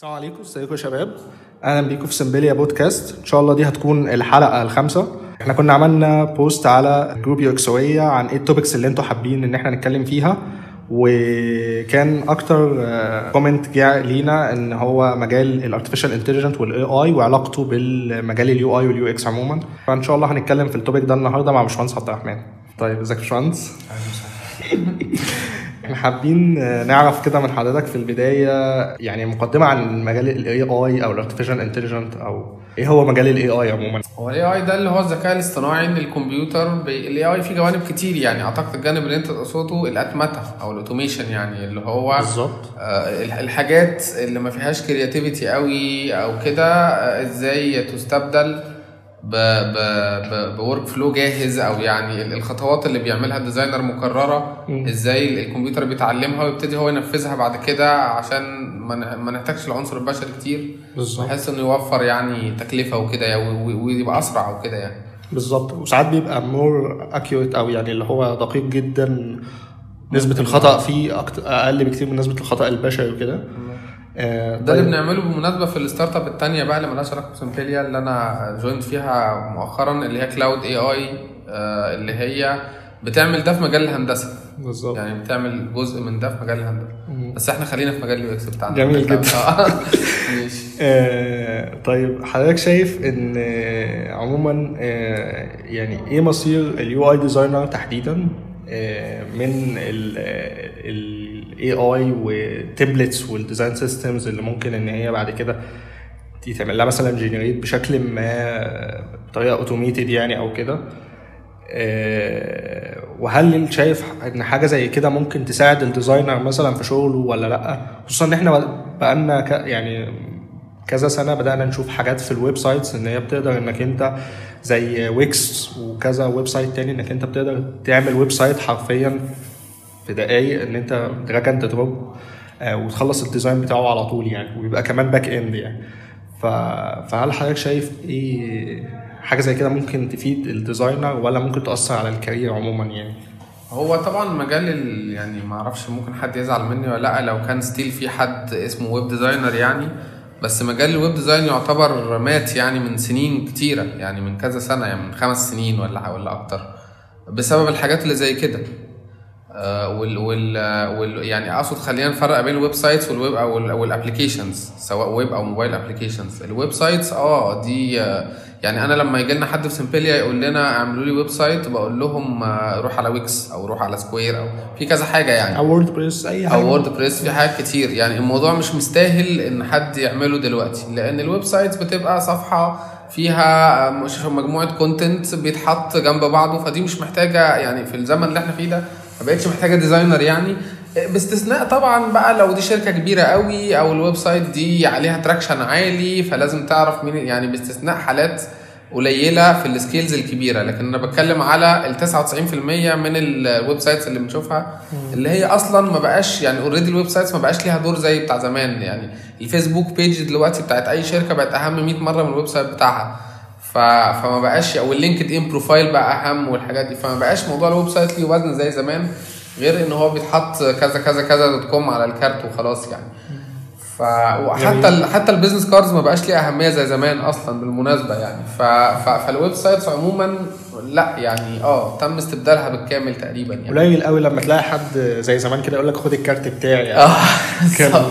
السلام عليكم ازيكم يا شباب؟ أهلا بيكم في سمبليا بودكاست. ان شاء الله دي هتكون الحلقة الخامسة. إحنا كنا عملنا post على group يو اكسويه عن إيه ال topics اللي أنتوا حابين ان إحنا نتكلم فيها. وكان أكتر comment جه لينا ان هو مجال ال artificial intelligence وال AI وعلاقته بالمجال ال UI وال UX عموما. فان شاء الله هنتكلم في ال topic ده النهارده مع باشمهندس عبد الرحمن. طيب ازيك يا باشمهندس؟ إحنا حابين نعرف كده من حضرتك في البداية يعني مقدمة عن مجال ال AI أو ال artificial intelligence أو إيه هو مجال ال AI عموما؟ هو ال AI ده اللي هو الذكاء الاصطناعي إن الكمبيوتر ال AI فيه جوانب كتير يعني أعتقد الجانب اللي أنت تقصده الاتمته أو ال automation يعني اللي هو بالظبط. آه الحاجات اللي ما فيهاش creativity قوي أو كده آه إزاي تستبدل ب workflow جاهز أو يعني الخطوات اللي بيعملها ال designer مكررة. إزاي الكمبيوتر بيتعلمها ويبتدي هو ينفذها بعد كده عشان ما نحتاجش العنصر البشري كتير. بالظبط. بحيث إنه يوفر يعني تكلفة وكده يعني ويبقى أسرع وكده يعني. بالظبط. وساعات بيبقى more accurate أو يعني اللي هو دقيق جدا نسبة الخطأ فيه أقل بكتير من نسبة الخطأ البشري وكده. آه، ده اللي طيب. بنعمله بالمناسبة في ال startup الثانية بقى اللي مالهاش علاقة ب Symblia اللي أنا joined فيها مؤخرا اللي هي Cloud AI اللي هي بتعمل ده في مجال الهندسة بالظبط يعني بتعمل جزء من ده في مجال الهندسة مم. بس إحنا خلينا في مجال ال UX بتاعنا جميل جدا. آه. ماشي آه، طيب حضرتك شايف إن آه، عموما آه، يعني إيه مصير ال UI designer تحديدا آه، من ال AI وال templates وال design systems اللي ممكن إن هي بعد كده يتعمل لها مثلا generate بشكل ما بطريقة automated يعني أو كده. آه، وهل شايف إن حاجة زي كده ممكن تساعد ال designer مثلا في شغله ولا لأ؟ خصوصا إن إحنا بقالنا يعني كذا سنة بدأنا نشوف حاجات في ال websites إن هي بتقدر إنك أنت زي Wix وكذا website تاني إنك أنت بتقدر تعمل website حرفيا في دقايق إن أنت drag and drop وتخلص ال design بتاعه على طول يعني ويبقى كمان back end يعني. ف... فهل حضرتك شايف إيه حاجة زي كده ممكن تفيد ال designer ولا ممكن تأثر على ال career عموما يعني؟ هو طبعا مجال ال... يعني ما أعرفش ممكن حد يزعل مني ولا لأ لو كان still في حد اسمه web designer يعني. بس مجال ال web design يعتبر مات يعني من سنين كتيرة يعني من كذا سنة يعني من خمس سنين ولا ولا أكتر بسبب الحاجات اللي زي كده. وال وال وال يعني أقصد خلينا نفرق بين ال websites وال web أو وال applications سواء ويب أو mobile applications ال websites آه دي آه، يعني أنا لما يجي لنا حد في Symblia يقول لنا اعملوا لي website بقول لهم آه، روح على Wix أو روح على Square أو في كذا حاجة يعني. أو WordPress أي حاجة. أو WordPress في حاجات كتير. يعني الموضوع مش مستاهل إن حد يعمله دلوقتي لأن ال websites بتبقى صفحة فيها مش مجموعة content بيتحط جنب بعضه فدي مش محتاجة يعني في الزمن اللي إحنا فيه ده ما بقتش محتاجة designer يعني. باستثناء طبعا بقى لو دي شركة كبيرة قوي أو ال website دي عليها traction عالي فلازم تعرف مين يعني باستثناء حالات قليلة في ال scales الكبيرة. لكن أنا بتكلم على ال 99% من ال websites اللي بنشوفها اللي هي أصلا ما بقاش يعني already ال websites ما بقاش ليها دور زي بتاع زمان يعني. ال Facebook page دلوقتي بتاعت أي شركة بقت أهم 100 مرة من ال website بتاعها. ف... فما بقاش أو ال LinkedIn profile بقى أهم والحاجات دي. فما بقاش موضوع ال website ليه وزن زي زمان غير إن هو بيتحط كذا كذا كذا dot com على الكارت وخلاص يعني. ف وحتى ال... حتى ال business cards ما بقاش ليها أهمية زي زمان أصلا بالمناسبة يعني. ف... ف... فال websites عموما لأ يعني آه تم استبدالها بالكامل تقريبا يعني. قليل قوي لما تلاقي حد زي زمان كده يقول لك خد الكارت بتاعي يعني. آه كان.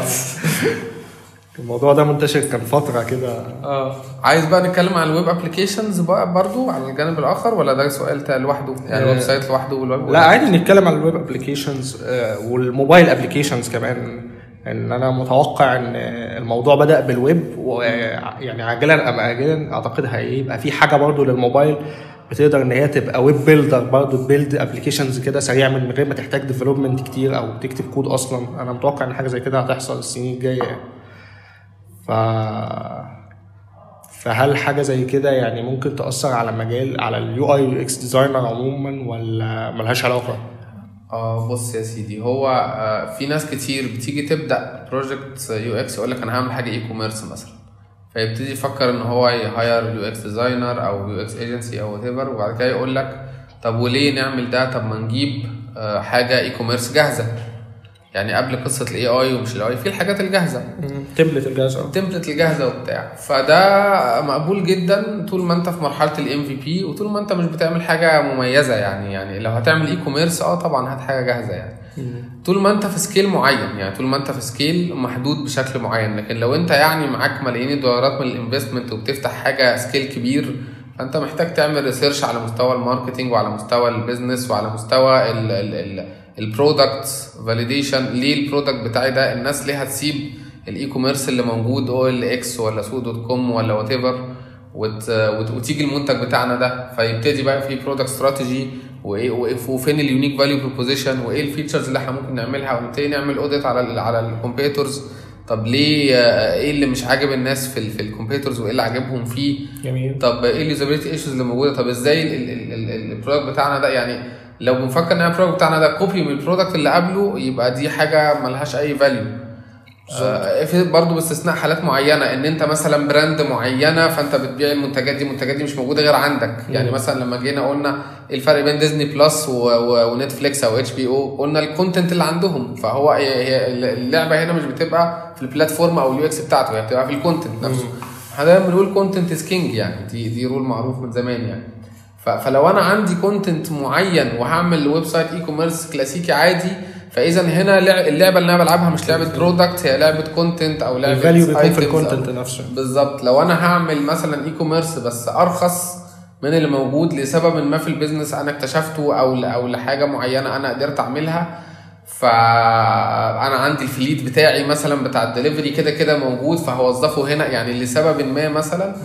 الموضوع ده منتشر كان فترة كده. آه. عايز بقى نتكلم عن ال web applications بقى برضو على الجانب الآخر ولا ده سؤال لوحده؟ يعني ال website لوحده والويب لا عادي نتكلم عن ال web applications وال mobile applications كمان. إن أنا متوقع إن الموضوع بدأ بالويب ويعني عاجلا أم اجلا أعتقد هيبقى في حاجة برضو للموبايل بتقدر إن هي تبقى web builder برضو ت build applications كده سريع من غير ما تحتاج development كتير أو تكتب كود أصلا. أنا متوقع إن حاجة زي كده هتحصل السنين الجاية يعني. فهل حاجة زي كده يعني ممكن تأثر على مجال على ال UI UX designer عموما ولا ملهاش علاقة؟ آه بص يا سيدي هو آه في ناس كتير بتيجي تبدأ project UX يقول لك أنا هعمل حاجة e-commerce مثلا فيبتدي يفكر إن هو ي hire UX designer أو يو إكس ايجنسي أو whatever وبعد كده يقول لك طب وليه نعمل ده؟ طب ما نجيب آه حاجة e-commerce جاهزة. يعني قبل قصة ال AI ومش ال AI في الحاجات الجاهزة. template الجاهزة. ال template الجاهزة وبتاع. فده مقبول جدا طول ما أنت في مرحلة ال MVP وطول ما أنت مش بتعمل حاجة مميزة يعني. يعني لو هتعمل e-commerce آه طبعا هات حاجة جاهزة يعني. طول ما أنت في scale معين يعني طول ما أنت في scale محدود بشكل معين. لكن لو أنت يعني معاك ملايين الدولارات من ال investment وبتفتح حاجة scale كبير فأنت محتاج تعمل research على مستوى ال marketing وعلى مستوى ال business وعلى مستوى ال ال ال ال product validation ليه ال product بتاعي ده الناس ليه هتسيب ال e-commerce اللي موجود أو ال X ولا سوق dot com ولا whatever وتيجي المنتج بتاعنا ده؟ فيبتدي بقى في product strategy وإيه وفين ال unique value proposition وإيه ال features اللي إحنا ممكن نعملها ونبتدي نعمل audit على ال على ال competitors طب ليه آه، إيه اللي مش عاجب الناس في في ال competitors وإيه اللي عاجبهم فيه؟ جميل. طب إيه ال usability issues اللي موجودة؟ طب إزاي ال- ال- ال- ال- ال product بتاعنا ده؟ يعني لو بنفكر إن ال product بتاعنا ده copy من ال product اللي قبله يبقى دي حاجة ملهاش أي value برضه باستثناء حالات معينة إن أنت مثلا brand معينة فأنت بتبيع المنتجات دي المنتجات دي مش موجودة غير عندك. يعني مثلا لما جينا قلنا الفرق بين ديزني بلس ونتفليكس أو HBO قلنا ال content اللي عندهم. فهو اللعبة هنا مش بتبقى في ال platform أو ال UX بتاعته هي بتبقى في ال content نفسه. إحنا دايما بنقول content is king يعني. دي دي rule معروف من زمان يعني. فلو أنا عندي content معين وهعمل website e-commerce كلاسيكي عادي فإذا هنا لع- اللعبة اللي أنا بلعبها مش لعبة product هي لعبة content أو لعبة ال value بيكون في ال content نفسه. بالظبط. لو أنا هعمل مثلا e-commerce بس أرخص من اللي موجود لسبب ما في ال business أنا اكتشفته أو أو لحاجة معينة أنا قدرت أعملها فانا عندي ال fleet بتاعي مثلا بتاع الدليفري كده كده موجود فهوظفه هنا يعني لسبب ما مثلا.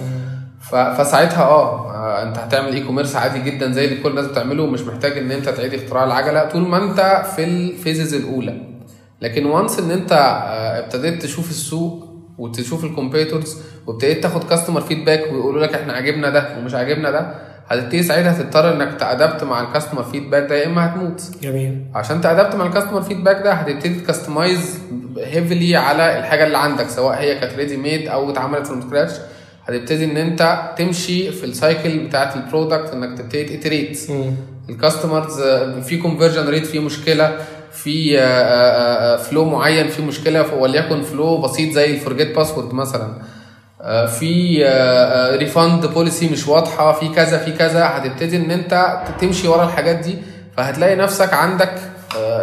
فساعتها آه آه، أنت هتعمل e-commerce عادي جدا زي اللي كل الناس بتعمله ومش محتاج إن أنت تعيد اختراع العجلة. طول ما أنت في ال phases الأولى. لكن once إن أنت آه، ابتديت تشوف السوق وتشوف ال competitors وابتديت تاخد customer feedback ويقولوا لك إحنا عاجبنا ده ومش عاجبنا ده هتبتدي ساعتها تضطر إنك ت adapt مع ال customer feedback ده يا إما هتموت. جميل. عشان ت adapt مع ال customer feedback ده هتبتدي ت customize heavily على الحاجة اللي عندك سواء هي كانت ready-made أو اتعملت from scratch هتبتدي إن أنت تمشي في ال cycle بتاعت ال product إنك تبتدي ت iterate ال customers في conversion rate فيه مشكلة في flow معين فيه مشكلة وليكن flow بسيط زي ال forget password مثلا. آه، في refund policy مش واضحة في كذا في كذا. هتبتدي إن أنت تمشي ورا الحاجات دي. فهتلاقي نفسك عندك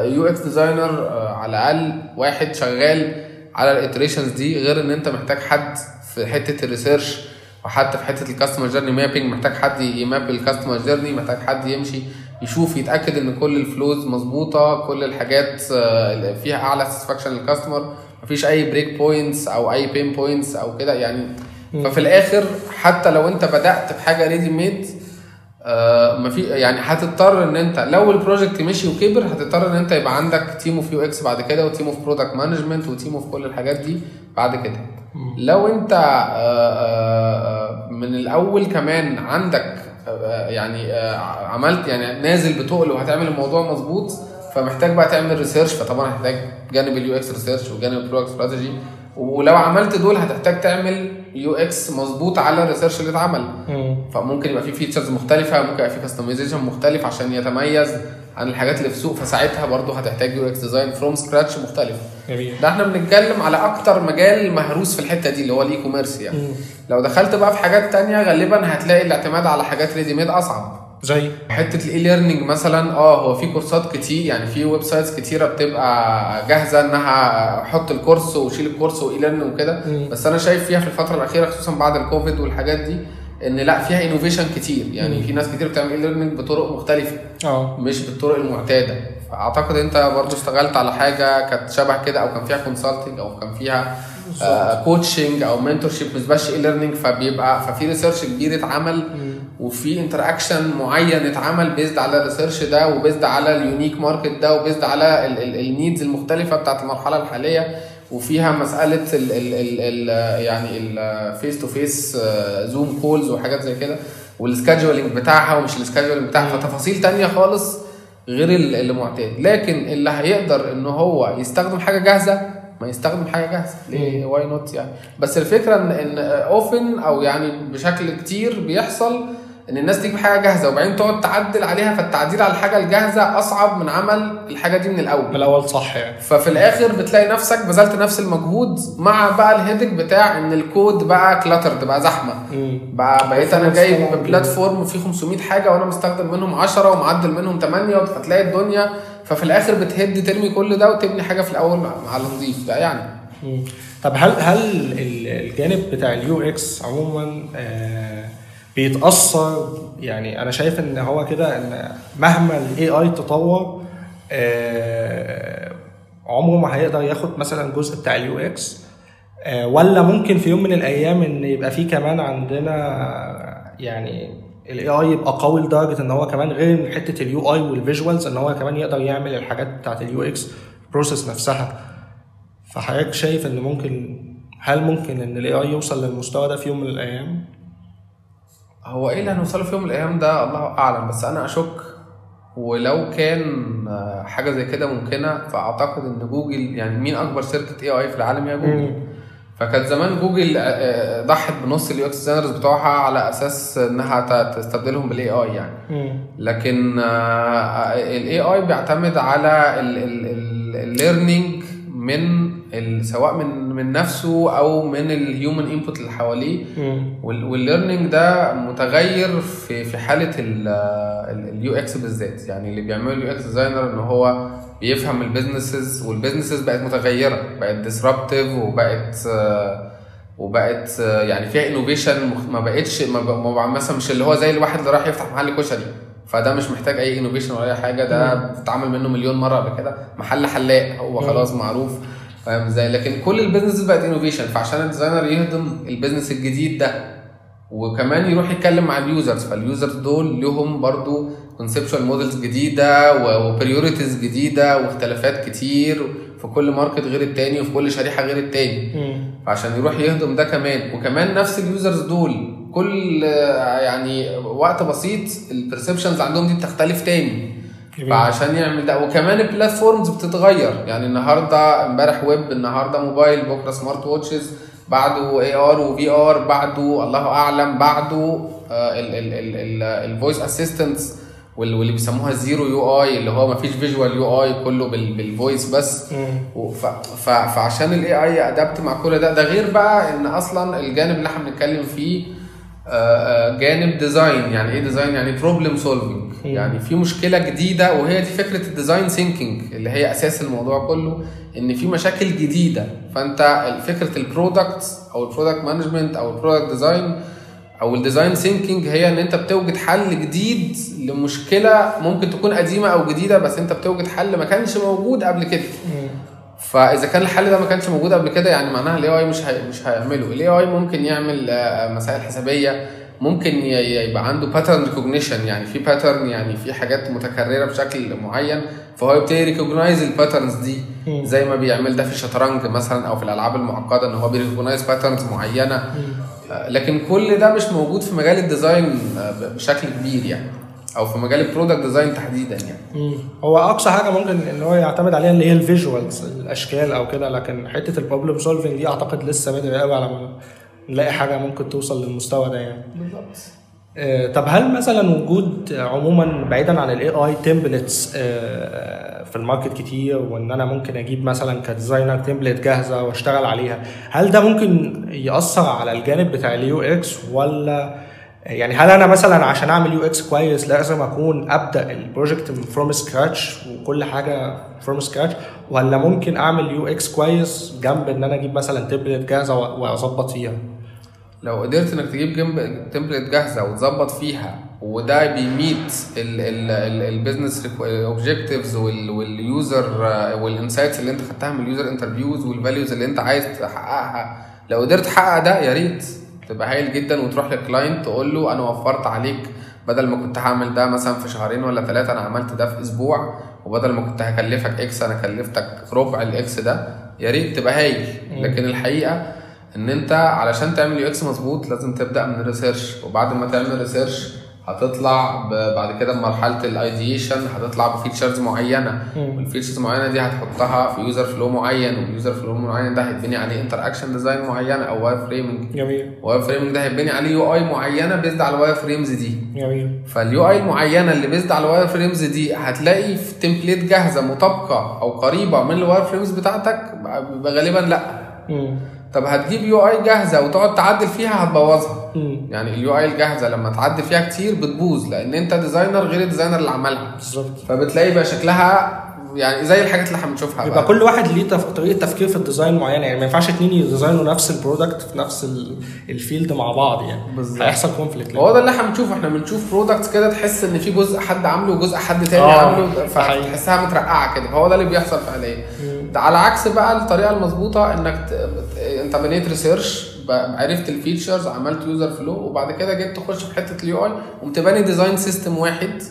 UX designer على الأقل واحد شغال على ال iterations دي غير إن أنت محتاج حد في حتة ال research وحتى في حتة ال customer journey mapping محتاج حد ي map ال customer journey محتاج حد يمشي يشوف يتأكد إن كل ال flows مظبوطة كل الحاجات آه، فيها أعلى satisfaction لل customer مفيش أي break points أو أي pain points أو كده. يعني ففي الآخر حتى لو أنت بدأت بحاجة ready-made آه ما في يعني هتضطر إن أنت لو ال project مشي وكبر هتضطر إن أنت يبقى عندك team of UX بعد كده و team of product management و team of كل الحاجات دي بعد كده. لو انت آه آه من الأول كمان عندك آه يعني آه عملت يعني نازل بتقل وهتعمل الموضوع مظبوط فمحتاج بقى تعمل research فطبعا هتحتاج جانب ال UX research وجانب ال product strategy ولو عملت دول هتحتاج تعمل UX مظبوط على ال research اللي اتعمل. فممكن يبقى في features مختلفة ممكن يبقى في customization مختلف عشان يتميز. عن الحاجات اللي في السوق فساعتها برضه هتحتاج UX design from scratch مختلف. جميل. ده إحنا بنتكلم على أكتر مجال مهروس في الحتة دي اللي هو ال e-commerce يعني لو دخلت بقى في حاجات تانية غالبا هتلاقي الاعتماد على حاجات ready-made أصعب. زي؟ حتة ال e-learning مثلا آه هو في كورسات كتير يعني في websites كتيرة بتبقى جاهزة إنها حط ال course وشيل الكورس و e-learning وكده بس أنا شايف فيها في الفترة الأخيرة خصوصا بعد الكوفيد والحاجات دي إن لا فيها innovation كتير. يعني في ناس كتير بتعمل e-learning بطرق مختلفة آه. مش بالطرق المعتادة. فأعتقد أنت برضو اشتغلت على حاجة كانت شبه كده أو كان فيها consulting أو كان فيها coaching أو mentorship مش بس e-learning فبيبقى ففي research كبير اتعمل وفي interaction معين اتعمل based على ال research ده و based على ال unique market ده و based على ال needs المختلفة بتاعت المرحلة الحالية. وفيها مسألة ال ال ال ال يعني ال face to face Zoom calls وحاجات زي كده وال scheduling بتاعها ومش ال scheduling بتاعها فتفاصيل تانية خالص غير ال- اللي معتاد. لكن اللي هيقدر إن هو يستخدم حاجة جاهزة ما يستخدم حاجة جاهزة. ليه؟ why not يعني؟ بس الفكرة إن إن often أو يعني بشكل كتير بيحصل إن الناس تجيب حاجة جاهزة وبعدين تقعد تعدل عليها فالتعديل على الحاجة الجاهزة أصعب من عمل الحاجة دي من الأول. من الأول صح يعني. ففي الآخر بتلاقي نفسك بذلت نفس المجهود مع بقى ال headache بتاع إن الكود بقى cluttered بقى زحمة. بقى بقيت أنا جايب platform فيه 500 حاجة وأنا مستخدم منهم 10 ومعدل منهم 8 فتلاقي الدنيا. ففي الآخر بتهد ترمي كل ده وتبني حاجة في الأول مع النظيف ده يعني. مم. طب هل هل ال- الجانب بتاع ال UX عموما آه، بيتأثر يعني أنا شايف إن هو كده إن مهما ال AI تطور آه، عمره ما هيقدر ياخد مثلا الجزء بتاع ال UX ولا ممكن في يوم من الأيام إن يبقى في كمان عندنا يعني ال AI يبقى قوي لدرجة إن هو كمان غير حتة ال UI وال visuals إن هو كمان يقدر يعمل الحاجات بتاعت ال UX process نفسها فحضرتك شايف إن ممكن هل ممكن إن ال AI يوصل للمستوى ده في يوم من الأيام؟ هو إيه اللي هنوصله في يوم من الأيام ده؟ الله أعلم بس أنا أشك ولو كان آه، حاجة زي كده ممكنة فأعتقد إن جوجل يعني مين أكبر شركة AI في العالم؟ هي جوجل. فكانت زمان جوجل آه، آه، ضحت بنص ال UX designers بتوعها على أساس إنها تستبدلهم بال AI يعني. لكن ال AI بيعتمد على ال learning من سواء من من نفسه أو من ال human input اللي حواليه. وال learning ده متغير في في حالة ال UX بالذات. يعني اللي بيعمله ال UX designer إن هو بيفهم ال businesses وال businesses بقت متغيرة بقت disruptive وبقت وبقت يعني فيها innovation ما بقتش ما مثلا مش اللي هو زي الواحد اللي راح يفتح محل كشري. فده مش محتاج أي innovation ولا أي حاجة. ده بتتعامل منه مليون مرة قبل كده. محل حلاق هو خلاص معروف. فاهم إزاي؟ لكن كل ال business بقت innovation فعشان ال designer يهضم ال business الجديد ده وكمان يروح يتكلم مع ال users فال users دول لهم برضو conceptual models جديدة و priorities جديدة واختلافات كتير في كل market غير التاني وفي كل شريحة غير التاني. فعشان يروح يهضم ده كمان. وكمان نفس ال users دول كل يعني وقت بسيط ال perceptions عندهم دي بتختلف تاني. فعشان يعمل ده. وكمان ال platforms بتتغير. يعني النهارده امبارح ويب النهارده موبايل بكرة smart watches بعده AR و VR بعده الله أعلم بعده ال voice assistants واللي بيسموها ال zero UI اللي هو ما فيش visual UI كله بال voice بس. فعشان ال AI adapt مع كل ده. ده غير بقى إن أصلا الجانب اللي إحنا بنتكلم فيه آه، آه، جانب design يعني إيه design يعني problem solving يعني في مشكلة جديدة وهي دي فكرة ال design thinking اللي هي أساس الموضوع كله إن في مشاكل جديدة. فأنت فكرة البرودكت أو البرودكت مانجمنت أو البرودكت ديزاين أو الديزاين ثينكينج هي إن أنت بتوجد حل جديد لمشكلة ممكن تكون قديمة أو جديدة بس أنت بتوجد حل ما كانش موجود قبل كده. فإذا كان الحل ده ما كانش موجود قبل كده يعني معناها ال AI مش هي مش هيعمله. ال AI ممكن يعمل آه، مسائل حسابية ممكن يبقى عنده pattern recognition يعني في pattern يعني في حاجات متكررة بشكل معين فهو يبتدي recognize ال patterns دي زي ما بيعمل ده في الشطرنج مثلا أو في الألعاب المعقدة إن هو بي recognize patterns معينة. آه، لكن كل ده مش موجود في مجال ال design آه، بشكل كبير يعني أو في مجال ال product design تحديدا يعني. هو أقصى حاجة ممكن إن هو يعتمد عليها اللي هي ال visuals الأشكال أو كده لكن حتة ال problem solving دي أعتقد لسه بدري قوي على نلاقي حاجة ممكن توصل للمستوى ده يعني. بالظبط. آه، طب هل مثلا وجود عموما بعيدا عن ال AI templates في ال market كتير وإن أنا ممكن أجيب مثلا ك designer template جاهزة وأشتغل عليها هل ده ممكن يأثر على الجانب بتاع ال UX ولا يعني هل أنا مثلا عشان أعمل UX كويس لازم أكون أبدأ ال project from scratch وكل حاجة from scratch ولا ممكن أعمل UX كويس جنب إن أنا أجيب مثلا template جاهزة وأظبط فيها؟ لو قدرت إنك تجيب جنب template جاهزة وتظبط فيها وده بيميت البيزنس اوبجكتيفز واليوزر والانسايتس اللي أنت خدتها من ال user interviews وال values اللي أنت عايز تحققها. لو قدرت تحقق ده يا ريت تبقى هايل جدا وتروح لل client تقول له أنا وفرت عليك بدل ما كنت هعمل ده مثلا في شهرين ولا ثلاثة أنا عملت ده في أسبوع وبدل ما كنت هكلفك X أنا كلفتك ربع ال X ده يا ريت تبقى هايل. لكن الحقيقة ان انت علشان تعمل UX مظبوط لازم تبدأ من ال research وبعد ما تعمل research هتطلع بعد كده بمرحلة ال ideation هتطلع ب features معينة. وال features المعينه دي هتحطها في user flow معين وال user flow معين ده هيتبني عليه interaction design معينة أو wire framing جميل. wire framing ده هيتبني عليه UI معينة based على ال wireframes دي. جميل. فال UI المعينه اللي based على ال wireframes دي هتلاقي في template جاهزة مطابقة أو قريبة من ال wireframes بتاعتك غالبا لأ. مم. طب هتجيب UI جاهزة وتقعد تعدل فيها هتبوظها. يعني ال UI الجاهزة لما تعدل فيها كتير بتبوظ لأن أنت designer غير ال designer اللي عملها. بالظبط. فبتلاقي بقى شكلها يعني زي الحاجات اللي إحنا بنشوفها يبقى بقى. كل واحد ليه تف... طريقة تفكير في ال design معينة. يعني ما ينفعش اتنين ي design وا نفس ال product في نفس ال- ال field مع بعض يعني. بالظبط. هيحصل conflict هو ده اللي إحنا بنشوفه. إحنا بنشوف products كده تحس ان في جزء حد عامله وجزء حد تاني آه، عامله. فتحسها مترقعة كده. فهو ده اللي بيحصل فعليا. على عكس بقى الطريقة المظبوطة انك ت... انت بنيت research عرفت ال features عملت user flow وبعد كده جيت تخش في حتة ال UI وقمت باني design system واحد.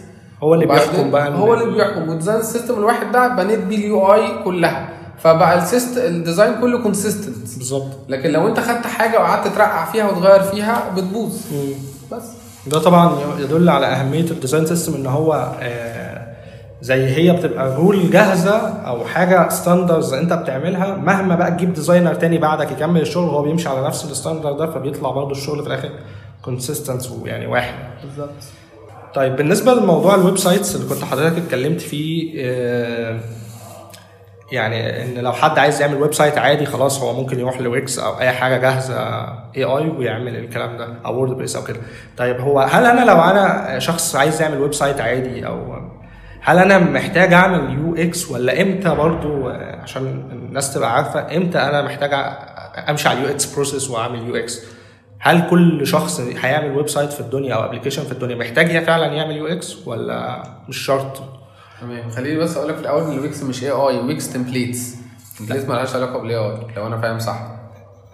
هو اللي بيحكم بقى هو اللي بيحكم. وال design system الواحد ده بنيت بيه ال UI كلها. فبقى ال syst ال design كله consistent بالظبط. لكن لو انت خدت حاجة وقعدت ترقع فيها وتغير فيها بتبوظ. بس. ده طبعا يدل على أهمية ال design system إن هو آه، زي هي بتبقى rule جاهزة أو حاجة standards أنت بتعملها مهما بقى تجيب designer تاني بعدك يكمل الشغل هو بيمشي على نفس ال standard ده فبيطلع برضه الشغل في الآخر consistence ويعني واحد. بالظبط. طيب بالنسبة لموضوع ال websites اللي كنت حضرتك اتكلمت فيه آه، يعني إن لو حد عايز يعمل website عادي خلاص هو ممكن يروح ل Wix أو أي حاجة جاهزة AI ويعمل الكلام ده أو WordPress أو كده. طيب هو هل أنا لو أنا شخص عايز يعمل website عادي أو هل أنا محتاج أعمل UX ولا إمتى برضو؟ عشان الناس تبقى عارفة إمتى أنا محتاج أمشي على ال UX process وأعمل UX. هل كل شخص هيعمل website في الدنيا أو application في الدنيا محتاج فعلا يعمل UX ولا مش شرط؟ تمام. خليني بس أقول لك في الأول إن الويكس مش اي اي ويكس templates templates مالهاش علاقة بال AI لو أنا فاهم صح.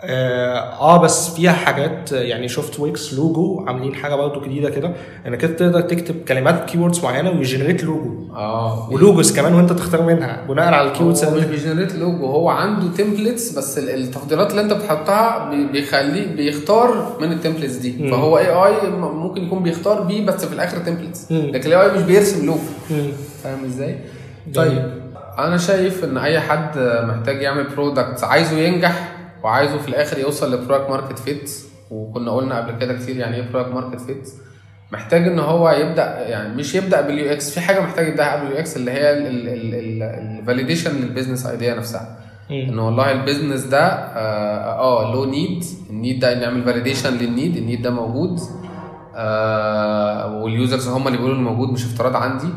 آه آه، بس فيها حاجات يعني شفت Wix logo عاملين حاجة برضه جديدة كده إنك أنت تقدر تكتب كلمات keywords معينة وي generate logo آه و logos كمان وأنت تختار منها بناء على ال keywords هو مش بي generate logo هو عنده templates بس ال- التفضيلات اللي أنت بتحطها بي- بيخليه بيختار من ال templates دي مم. فهو AI ممكن يكون بيختار بيه بس في الآخر templates. لكن ال AI مش بيرسم لوجو. فاهم إزاي؟ طيب أنا شايف إن أي حد محتاج يعمل product عايزه ينجح وعايزه في الآخر يوصل ل product market fit وكنا قلنا قبل كده كتير يعني إيه product market fit محتاج إن هو يبدأ يعني مش يبدأ بال UX في حاجة محتاج يبدأها قبل ال UX اللي هي ال validation لل business idea نفسها. ان والله ال business ده آه له need ال need ده نعمل validation لل need ال need ده موجود. آه وال users هم اللي بيقولوا إنه موجود مش افتراض عندي.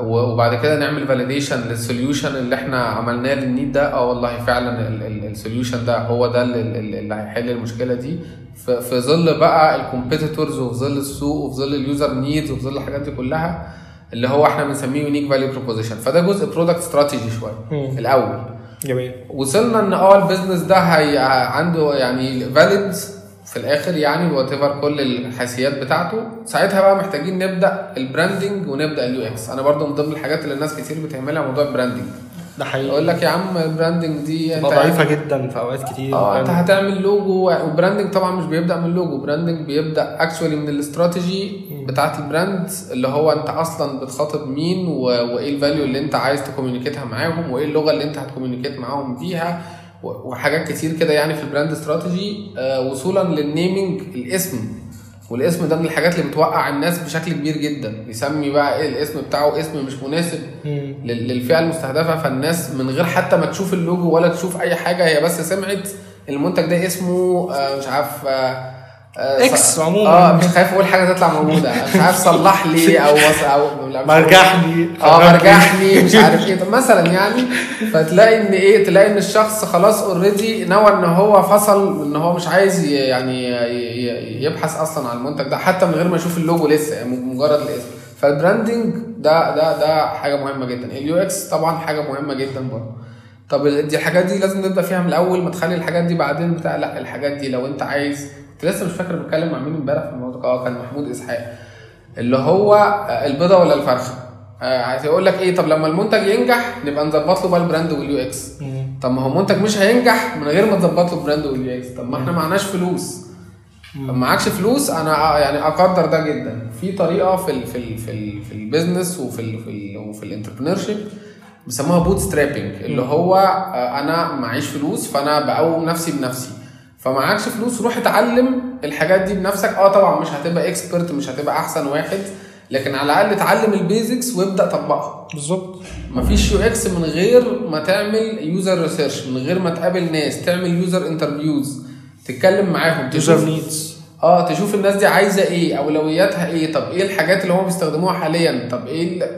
وبعد كده نعمل validation لل solution اللي إحنا عملناه لل need ده. آه والله فعلا ال solution ده هو ده اللي, هيحل المشكلة دي. في ظل بقى ال competitors وفي ظل السوق وفي ظل ال user needs وفي ظل الحاجات دي كلها اللي هو إحنا بنسميه unique value proposition فده جزء product strategy شوية. الأول. جميل. وصلنا إن آه ال business ده هي عنده يعني valid في الآخر يعني whatever كل الحيثيات بتاعته ساعتها بقى محتاجين نبدأ ال branding ونبدأ ال UX أنا برضو من ضمن الحاجات اللي الناس كتير بتعملها موضوع ال branding ده حقيقي. يقول لك يا عم ال branding دي أنت ضعيفة جدا في أوقات كتير. آه أنت هتعمل logo وال branding طبعا مش بيبدأ من ال logo branding بيبدأ actually من الاستراتيجي بتاعت ال brand اللي هو أنت أصلا بتخاطب مين. وإيه ال value اللي أنت عايز ت communicate ها معاهم وإيه اللغة اللي أنت هت communicate معاهم بيها. وحاجات كتير كده يعني في ال brand strategy آه وصولا لل naming الاسم. والاسم ده من الحاجات اللي بتوقع الناس بشكل كبير جدا. يسمي بقى إيه الاسم بتاعه اسم مش مناسب للفئة المستهدفة. فالناس من غير حتى ما تشوف اللوجو ولا تشوف أي حاجة هي بس سمعت المنتج ده اسمه آه، مش عارف آه، آه، عموماً. آه مش خايف أقول حاجة تطلع موجودة. مش عارف صلح لي أو وص أو مرجحني آه مرجحني مش عارف إيه. طب مثلا يعني فتلاقي إن إيه تلاقي إن الشخص خلاص already نوى إن هو فصل إن هو مش عايز يعني يبحث أصلا عن المنتج ده حتى من غير ما يشوف اللوجو لسه يعني مجرد الاسم. فال branding ده ده ده حاجة مهمة جدا. ال UX طبعا حاجة مهمة جدا برضه. طب دي الحاجات دي لازم نبدأ فيها من الأول ما تخلي الحاجات دي بعدين بتاع لا الحاجات دي لو أنت عايز لسه مش فاكر بتكلم مع مين امبارح في الموضوع. آه كان محمود إسحاق. اللي هو آه، البيضة ولا الفرخه آه، عايز يقول لك إيه طب لما المنتج ينجح نبقى نظبط له بقى ال brand وال UX. طب ما هو منتج مش هينجح من غير ما تظبط له ال brand وال UX. طب ما إحنا معناش فلوس. معكش فلوس أنا يعني أقدر ده جدا. في طريقة في ال في ال في ال في ال business وفي ال في ال وفي ال entrepreneurship بيسموها bootstrapping اللي هو آه، أنا معيش فلوس فأنا بقوم نفسي بنفسي. فمعكش فلوس روح اتعلم الحاجات دي بنفسك. آه طبعا مش هتبقى expert مش هتبقى أحسن واحد لكن على الأقل اتعلم ال basics وابدأ طبقها. بالظبط. مفيش UX من غير ما تعمل user research من غير ما تقابل ناس تعمل user interviews تتكلم معاهم user تشوف needs آه تشوف الناس دي عايزة إيه أولوياتها إيه طب إيه الحاجات اللي هم بيستخدموها حاليا؟ طب إيه ال-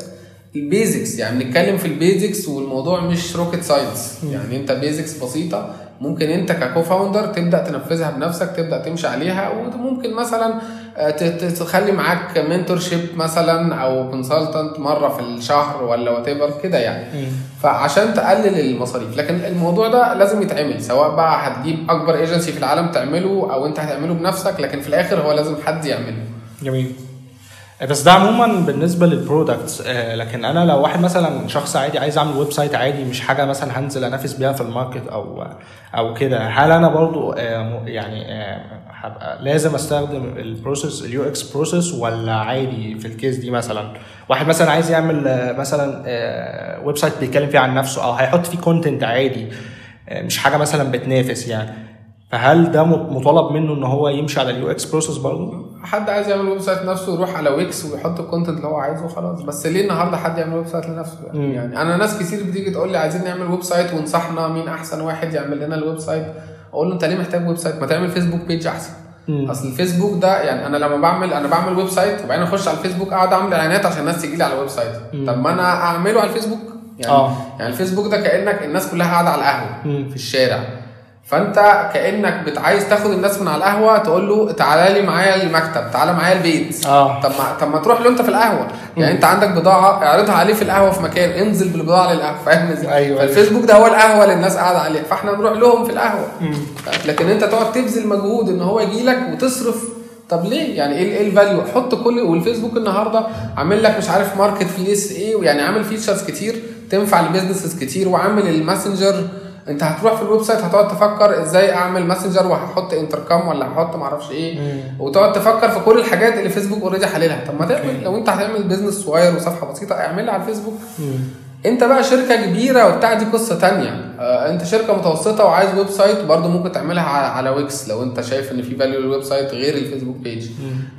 ال basics يعني نتكلم في ال basics والموضوع مش rocket science يعني أنت basics بسيطة ممكن انت ك co-founder تبدأ تنفذها بنفسك تبدأ تمشي عليها وممكن مثلا آه، تخلي معاك mentorship مثلا أو consultant مرة في الشهر ولا what كده يعني. فعشان تقلل المصاريف. لكن الموضوع ده لازم يتعمل سواء بقى هتجيب أكبر ايجنسي في العالم تعمله أو أنت هتعمله بنفسك لكن في الآخر هو لازم حد يعمله. جميل. بس ده عموما بالنسبة لل products آه لكن أنا لو واحد مثلا شخص عادي عايز أعمل website عادي مش حاجة مثلا هنزل أنافس بيها في ال market أو أو كده هل أنا برضو آه يعني آه هبقى لازم أستخدم ال process ال UX process ولا عادي في ال case دي مثلا؟ واحد مثلا عايز يعمل آه مثلا آه website بيتكلم فيه عن نفسه أو هيحط فيه content عادي آه مش حاجة مثلا بتنافس يعني. فهل ده مطالب منه إن هو يمشي على ال UX process برضه؟ حد عايز يعمل website نفسه يروح على Wix ويحط ال content اللي هو عايزه وخلاص بس ليه النهارده حد يعمل website لنفسه يعني. يعني أنا ناس كتير بتيجي تقول لي عايزين نعمل website وانصحنا مين أحسن واحد يعمل لنا ال website أقول له أنت ليه محتاج website ما تعمل Facebook page أحسن مم. أصل الفيسبوك ده يعني أنا لما بعمل أنا بعمل website وبعدين أخش على الفيسبوك أقعد أعمل إعلانات عشان الناس تيجي لي على ال website طب ما أنا أعمله على الفيسبوك يعني آه. يعني الفيسبوك ده كأنك الناس كلها قاعدة على القهوة. في الشارع فانت كأنك بت عايز تاخد الناس من على القهوة تقول له تعالى لي معايا المكتب تعالى معايا البيت. آه. طب ما طب ما تروح له انت في القهوة. يعني انت عندك بضاعة اعرضها عليه في القهوة في مكان انزل بالبضاعة للقهوة فاهم إزاي؟ أيوة. فالفيسبوك ده هو القهوة اللي الناس قاعدة عليها فاحنا نروح لهم في القهوة. لكن انت تقعد تبذل مجهود ان هو يجي لك وتصرف. طب ليه؟ يعني إيه إيه ال value حط كل والفيسبوك النهارده عامل لك مش عارف Marketplace إيه ويعني عامل features كتير تنفع ل businesses كتير وعامل ال Messenger انت هتروح في ال website هتقعد تفكر إزاي اعمل messenger وهحط انتركام ولا هحط معرفش إيه. وتقعد تفكر في كل الحاجات اللي فيسبوك already حللها. طب ما تعمل لو انت هتعمل business صغير وصفحة بسيطة اعملها على الفيسبوك. انت بقى شركة كبيرة وبتاع دي قصة تانية. آه انت شركة متوسطة وعايز website برضو ممكن تعملها على, على Wix لو انت شايف ان في value لل website غير ال Facebook page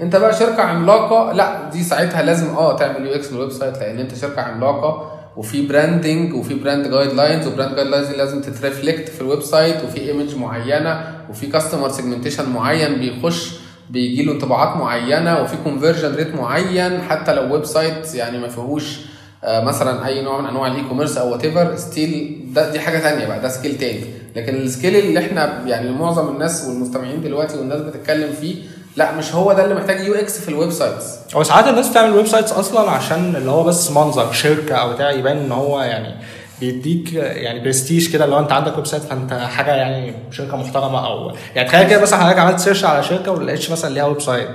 انت بقى شركة عملاقة لا دي ساعتها لازم آه تعمل UX لل website لأن انت شركة عملاقة. وفي branding وفي brand guidelines و brand guidelines لازم تت reflect في ال website وفي image معينة وفي customer segmentation معين بيخش بيجي له انطباعات معينة وفي conversion rate معين حتى لو website يعني ما فيهوش آه، مثلا أي نوع من أنواع ال e-commerce أو whatever still ده دي حاجة تانية بقى ده سكيل تاني. لكن السكيل اللي إحنا يعني معظم الناس والمستمعين دلوقتي والناس بتتكلم فيه لا مش هو ده اللي محتاج UX في ال websites. هو ساعات الناس بتعمل websites أصلا عشان اللي هو بس منظر شركة أو بتاع يبان إن هو يعني بيديك يعني برستيج كده لو أنت عندك website فأنت حاجة يعني شركة محترمة أو يعني تخيل كده مثلا حضرتك عملت search على شركة وما لقيتش مثلا ليها website.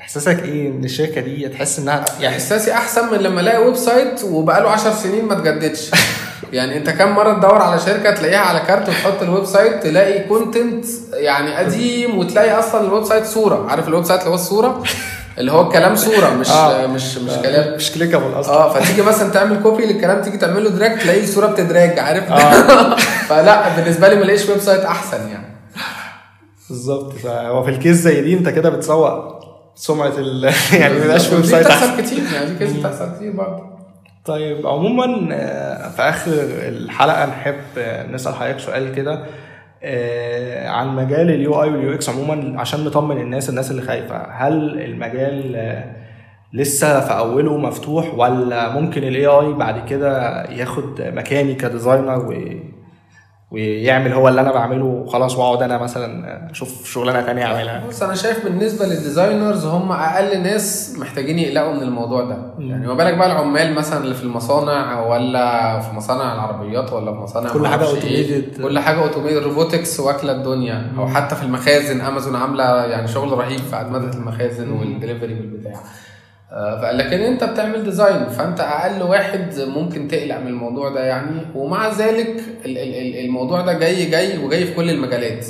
إحساسك إيه إن الشركة دي تحس إنها يعني إحساسي أحسن من لما ألاقي website وبقاله 10 سنين ما اتجددش. يعني انت كم مرة تدور على شركة تلاقيها على كارت وتحط ال website تلاقي content يعني قديم وتلاقي أصلا ال website صورة. عارف ال website اللي هو الصورة؟ اللي هو الكلام صورة مش آه. مش مش كلام. مش clickable أصلا. آه فتيجي مثلا تعمل copy للكلام تيجي تعمل له drag تلاقي الصورة بت drag عارف؟ آه. فلا بالنسبة لي ما الاقيش website أحسن يعني. بالظبط. فهو في ال case زي دي انت كده بتسوق سمعة ال يعني ما website أحسن. كتير يعني دي case بتحصل كتير برضه. طيب عموما آه، في آخر الحلقة نحب نسأل حضرتك سؤال كده آه، عن مجال ال UI وال UX عموما عشان نطمن الناس الناس اللي خايفة. هل المجال آه، لسه في أوله مفتوح ولا ممكن ال AI بعد كده ياخد مكاني ك designer ويعمل هو اللي أنا بعمله وخلاص وأقعد أنا مثلا أشوف شغلانة تانية أعملها. بص أنا شايف بالنسبة لل designers هم أقل ناس محتاجين يقلقوا من الموضوع ده. يعني ما بالك بقى العمال مثلا اللي في المصانع ولا في مصانع العربيات ولا في مصانع كل إيه. automated. كل حاجة automated robotics واكلة الدنيا. أو حتى في المخازن امازون عاملة يعني شغل رهيب في أدمغة المخازن والدليفري والبتاع. لكن أنت بتعمل design فأنت أقل واحد ممكن تقلق من الموضوع ده يعني. ومع ذلك ال- ال- ال- الموضوع ده جاي جاي وجاي في كل المجالات.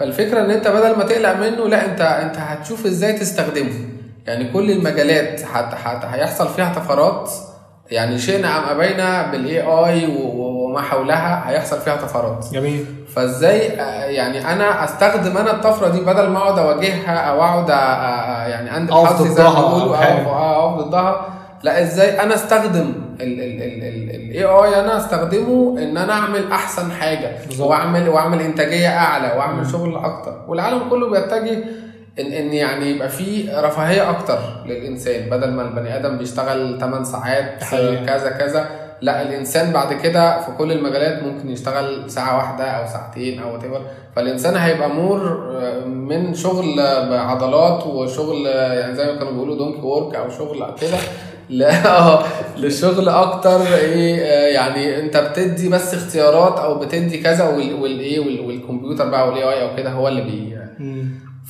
فالفكرة إن أنت بدل ما تقلق منه لا أنت أنت هتشوف إزاي تستخدمه. يعني كل المجالات هت هت هيحصل فيها طفرات. يعني شئنا أم أبينا بال AI وما حولها هيحصل فيها طفرات جميل. فازاي آه، يعني أنا أستخدم أنا الطفرة دي بدل ما أقعد أواجهها أو أقعد آه، آه، يعني اندب حظي زي ما بيقولوا. أو أقف ضدها. لا إزاي أنا أستخدم ال AI أنا أستخدمه إن أنا أعمل أحسن حاجة بالظبط. وأعمل وأعمل إنتاجية أعلى وأعمل شغل أكتر. والعالم كله بيتجه إن إن يعني يبقى في رفاهية أكتر للإنسان. بدل ما البني آدم بيشتغل 8 ساعات. كذا كذا. لا الإنسان بعد كده في كل المجالات ممكن يشتغل ساعة واحدة أو ساعتين أو whatever. فالإنسان هيبقى more من شغل بعضلات وشغل يعني زي ما كانوا بيقولوا donkey work أو شغل كده لا آه، لشغل أكتر إيه آه، يعني أنت بتدي بس اختيارات أو بتدي كذا وال- والايه وال- والكمبيوتر بقى وال AI أو كده هو اللي بي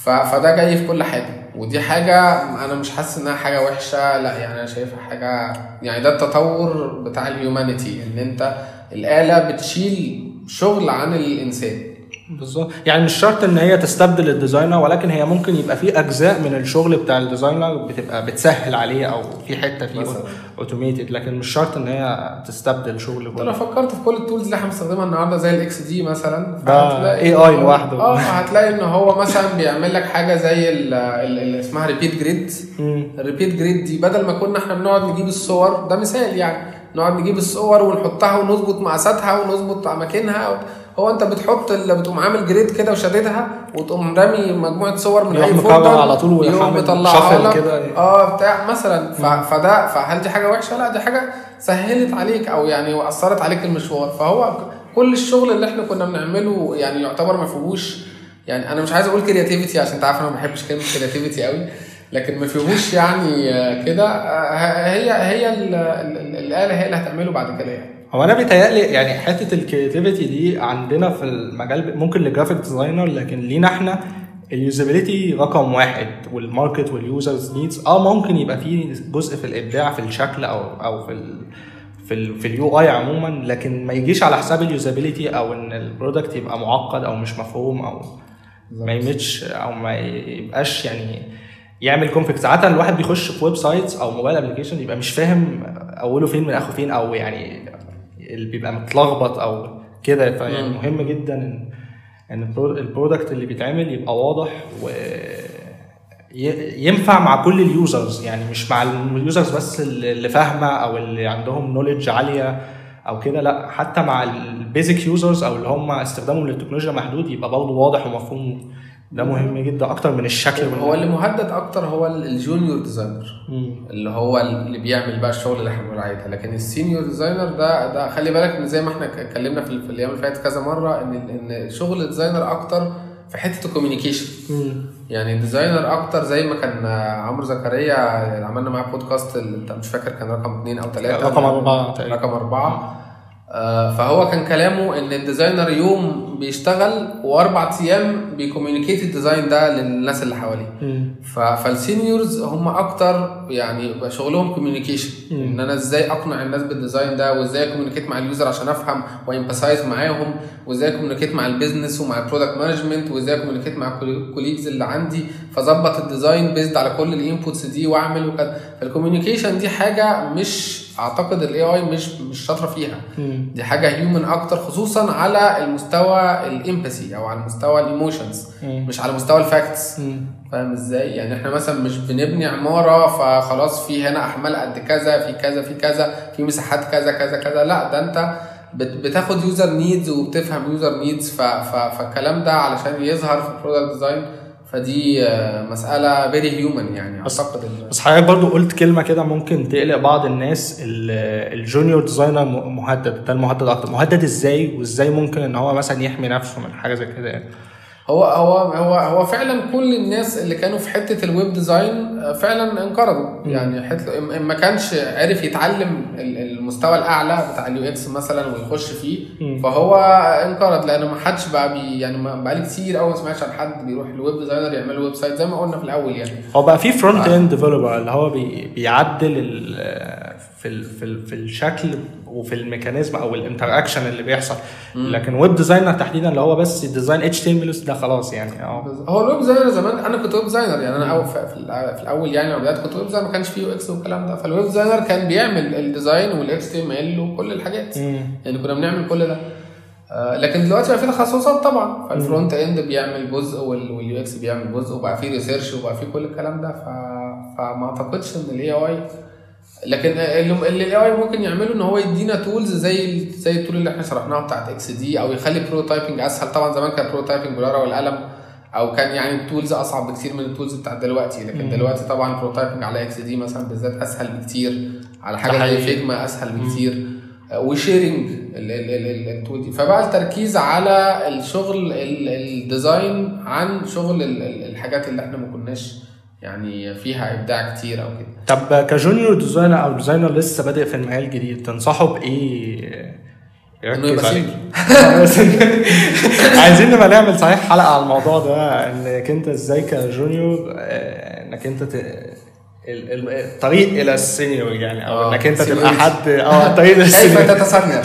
فده جاي في كل حاجة. ودي حاجة أنا مش حاسس إنها حاجة وحشة لا يعني أنا شايفها حاجة يعني ده التطور بتاع ال humanity إن أنت الآلة بتشيل شغل عن الإنسان. بالظبط. يعني مش شرط إن هي تستبدل ال designer ولكن هي ممكن يبقى في أجزاء من الشغل بتاع ال designer بتبقى بتسهل عليه أو في حتة فيه. automated لكن مش شرط إن هي تستبدل شغل أنا فكرت في كل ال tools اللي إحنا بنستخدمها النهارده زي ال XD مثلا. فهتلاقي- AI لوحده. آه هتلاقي إن هو مثلا بيعمل لك حاجة زي ال- ال- اللي اسمها repeat grid ال repeat grid دي بدل ما كنا إحنا بنقعد نجيب الصور ده مثال يعني. نقعد نجيب الصور ونحطها ونظبط مقاساتها ونظبط أماكنها هو انت بتحط اللي بتقوم عامل grid كده وشددها وتقوم رامي مجموعة صور من أي folder على طول ويروح يقوم عامل مطلعها shuffle لك. كده. آه بتاع مثلا. فده فهل دي حاجة وحشة؟ لا دي حاجة سهلت عليك أو يعني وقصرت عليك المشوار فهو كل الشغل اللي إحنا كنا بنعمله يعني يعتبر ما فيهوش يعني أنا مش عايز أقول creativity عشان انت عارف أنا ما بحبش كلمة creativity قوي لكن ما فيهوش يعني كده آه، هي هي ال- ال- ال- الآلة هي اللي هتعمله بعد كده يعني هو أنا بيتهيألي يعني حتة ال creativity دي عندنا في المجال ممكن لل graphic designer لكن لينا إحنا ال usability رقم واحد وال market وال users needs آه ممكن يبقى فيه جزء في الإبداع في الشكل أو أو في ال في ال في ال UI عموما لكن ما يجيش على حساب ال usability أو إن ال product يبقى معقد أو مش مفهوم أو ما يمتش أو ما يبقاش يعني يعمل conflict ساعات الواحد بيخش في websites أو mobile application يبقى مش فاهم أوله فين من آخره فين أو يعني اللي بيبقى متلخبط أو كده. فيعني. مهم جدا ان إن ال pro- ال product اللي بيتعمل يبقى واضح و ينفع مع كل ال users يعني مش مع ال users بس اللي اللي فاهمة أو اللي عندهم knowledge عالية أو كده. لأ حتى مع ال basic users أو اللي هم استخدامهم للتكنولوجيا محدود يبقى برضه واضح ومفهوم ده مهم جدا أكتر من الشكل هو اللي مهدد أكتر هو ال- الجونيور ديزاينر. اللي هو اللي بيعمل بقى الشغل اللي إحنا بنقول عليه ده لكن السينيور ديزاينر ده ده خلي بالك إن زي ما إحنا اتكلمنا في, الأيام اللي فاتت كذا مرة إن إن شغل الديزاينر أكتر في حتة الكوميونيكيشن. يعني ديزاينر أكتر زي ما كان عمرو زكريا عملنا معاه بودكاست مش فاكر كان رقم اثنين أو ثلاثة رقم تقريبا. رقم أربعة فهو كان كلامه إن الديزاينر يوم بيشتغل وأربع أيام بيكوميونيكيت الديزاين ده للناس اللي حواليه. فال seniors هم أكتر يعني شغلهم communication. إن أنا إزاي أقنع الناس بال design ده وإزاي communicate مع ال user عشان أفهم و empathize معاهم وإزاي communicate مع ال business ومع ال product management وإزاي communicate مع ال colleagues اللي عندي. فظبط ال design based على كل ال inputs دي وأعمل وكذا. فال communication دي حاجة مش أعتقد ال AI مش مش شاطرة فيها. دي حاجة human أكتر خصوصا على المستوى ال empathy أو على المستوى ال emotions. مش على مستوى ال facts. فاهم إزاي يعني إحنا مثلا مش بنبني عمارة فخلاص في هنا أحمال قد كذا في كذا في كذا في مساحات كذا كذا كذا لا ده أنت بت- بتاخد user needs وبتفهم user needs فالكلام ده علشان يظهر في ال product design فدي آه، مسألة very human يعني أعتقد بس حضرتك برضو قلت كلمة كده ممكن تقلق بعض الناس ال- ال junior designer مهدد ده المهدد أكتر. مهدد إزاي؟ وإزاي ممكن إن هو مثلا يحمي نفسه من حاجة زي كده يعني؟ هو هو هو هو فعلا كل الناس اللي كانوا في حتة ال web design آه، فعلا انقرضوا. يعني حتة ما كانش عارف يتعلم ال- المستوى الأعلى بتاع ال UX مثلا ويخش فيه. فهو انقرض. لأن ما حدش بقى بي يعني بقالي كتير قوي ما سمعتش عن حد بيروح ال web designer يعمل website زي ما قلنا في الأول يعني. هو بقى في front end developer اللي هو بي بيعدل ال- في ال في, ال في الشكل وفي ال mechanism أو ال interaction اللي بيحصل. لكن web designer تحديدا اللي هو بس design HTML ده خلاص يعني آه هو ال web designer زمان أنا كنت web designer يعني أنا أول في, في الأول يعني لما بدأت كنت web designer ما كانش فيه UX والكلام ده. فال web designer كان بيعمل ال design وال HTML وكل الحاجات. يعني كنا بنعمل كل ده. آه، لكن دلوقتي بقى في تخصصات طبعا. فال front end بيعمل جزء وال UX بيعمل جزء وبقى في research وبقى في كل الكلام ده. ف... فما أعتقدش إن ال AI لكن اللي ال AI ممكن يعمله إن هو يدينا tools زي زي ال tool اللي إحنا شرحناها بتاعت XD أو يخلي prototyping أسهل. طبعا زمان كان prototyping بالورقة والقلم أو كان يعني ال tools أصعب بكتير من ال tools بتاعت دلوقتي. لكن دلوقتي طبعا ال prototyping على XD مثلا بالذات أسهل بكتير. على حاجة زي. Figma أسهل بكتير. آه، و sharing ال- ال- ال- ال- ال tool دي. فبقى التركيز على الشغل ال- ال design عن شغل ال- ال- الحاجات اللي إحنا ما كناش يعني فيها إبداع كتير أو كده. طب ك junior designer أو designer لسه بادئ في المجال الجديد تنصحه بإيه؟ إنه يبقى؟ عايزين نبقى نعمل صحيح حلقة على الموضوع ده إنك أنت إزاي ك junior آه، إنك أنت الطريق إلى ال senior يعني أو آه، إنك أنت تبقى. حد آه الطريق إلى كيف ال senior. تتصنع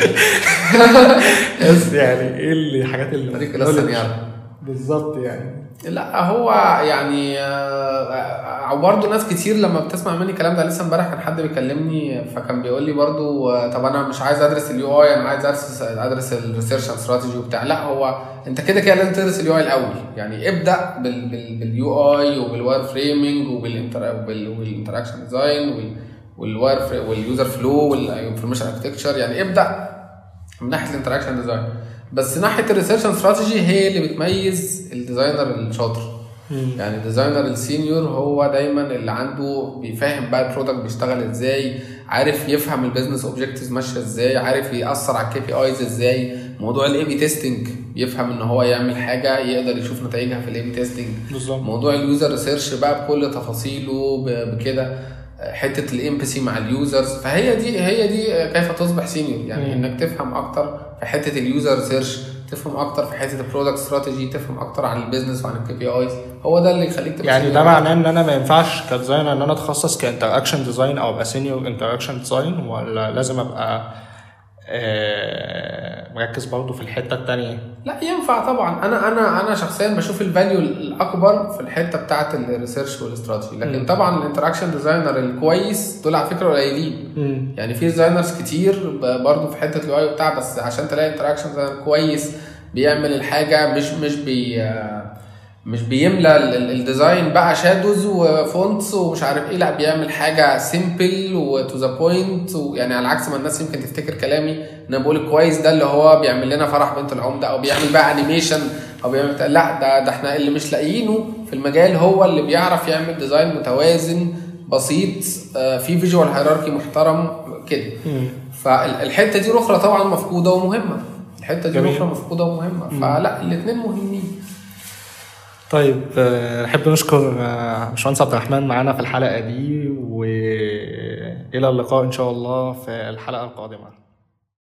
بس يعني إيه الحاجات اللي طريق إلى السنيارة بالظبط يعني. لا هو يعني آه، برضه ناس كتير لما بتسمع مني الكلام ده لسه امبارح كان حد بيكلمني فكان بيقول لي برضه آه، طب أنا مش عايز أدرس ال UI أنا عايز أدرس أدرس ال research strategy وبتاع. لا هو أنت كده كده لازم تدرس ال UI الأول. يعني ابدأ بال بال باليو اي وبالواير فريمنج وبالانتراكشن ديزاين والواير واليوزر فلو والانفورميشن اركتكتشر يعني ابدأ من ناحية ال interaction design بس ناحية ال research strategy هي اللي بتميز ال designer الشاطر. يعني ال designer ال senior هو دايما اللي عنده بيفهم بقى ال product بيشتغل إزاي عارف يفهم ال business objectives ماشية إزاي عارف يأثر على ال KPIs إزاي. موضوع ال A/B testing يفهم إن هو يعمل حاجة يقدر يشوف نتائجها في ال A/B testing بالظبط. موضوع ال user research بقى بكل تفاصيله بكده. حتة ال empathy مع ال users فهي دي هي دي كيف تصبح senior يعني مم. إنك تفهم أكتر في حتة ال user research تفهم أكتر في حتة ال product strategy تفهم أكتر عن ال business وعن ال KPIs هو ده اللي يخليك تبقى يعني. ده معناه إن أنا ما ينفعش ك designer إن أنا أتخصص ك interaction design أو أبقى senior interaction design ولا لازم أبقى مركز برضه في الحتة التانية. لا ينفع طبعا. أنا أنا أنا شخصيا بشوف ال value الأكبر في الحتة بتاعه ال research وال strategy. لكن مم. طبعا ال interaction designer الكويس دول على فكرة قليلين. يعني في designers كتير برضه في حتة ال UI وبتاع بس عشان تلاقي interaction designer كويس بيعمل الحاجة مش مش بي مش بيملى ال- ال- ال design بقى shadows و fonts ومش عارف إيه لا بيعمل حاجة simple و to the point يعني على عكس ما الناس يمكن تفتكر كلامي ان أنا بقول الكويس ده اللي هو بيعمل لنا فرح بنت العمدة أو بيعمل بقى animation أو بيعمل لا ده ده إحنا اللي مش لاقيينه في المجال هو اللي بيعرف يعمل design متوازن بسيط آه، في visual hierarchy محترم كده. فالحته دي الأخرى طبعا مفقودة ومهمة الحتة دي. الأخرى مفقودة ومهمة فلا الاثنين مهمين. طيب آه، نحب نشكر آه، باشمهندس عبد الرحمن معانا في الحلقة دي والى اللقاء إن شاء الله في الحلقة القادمة.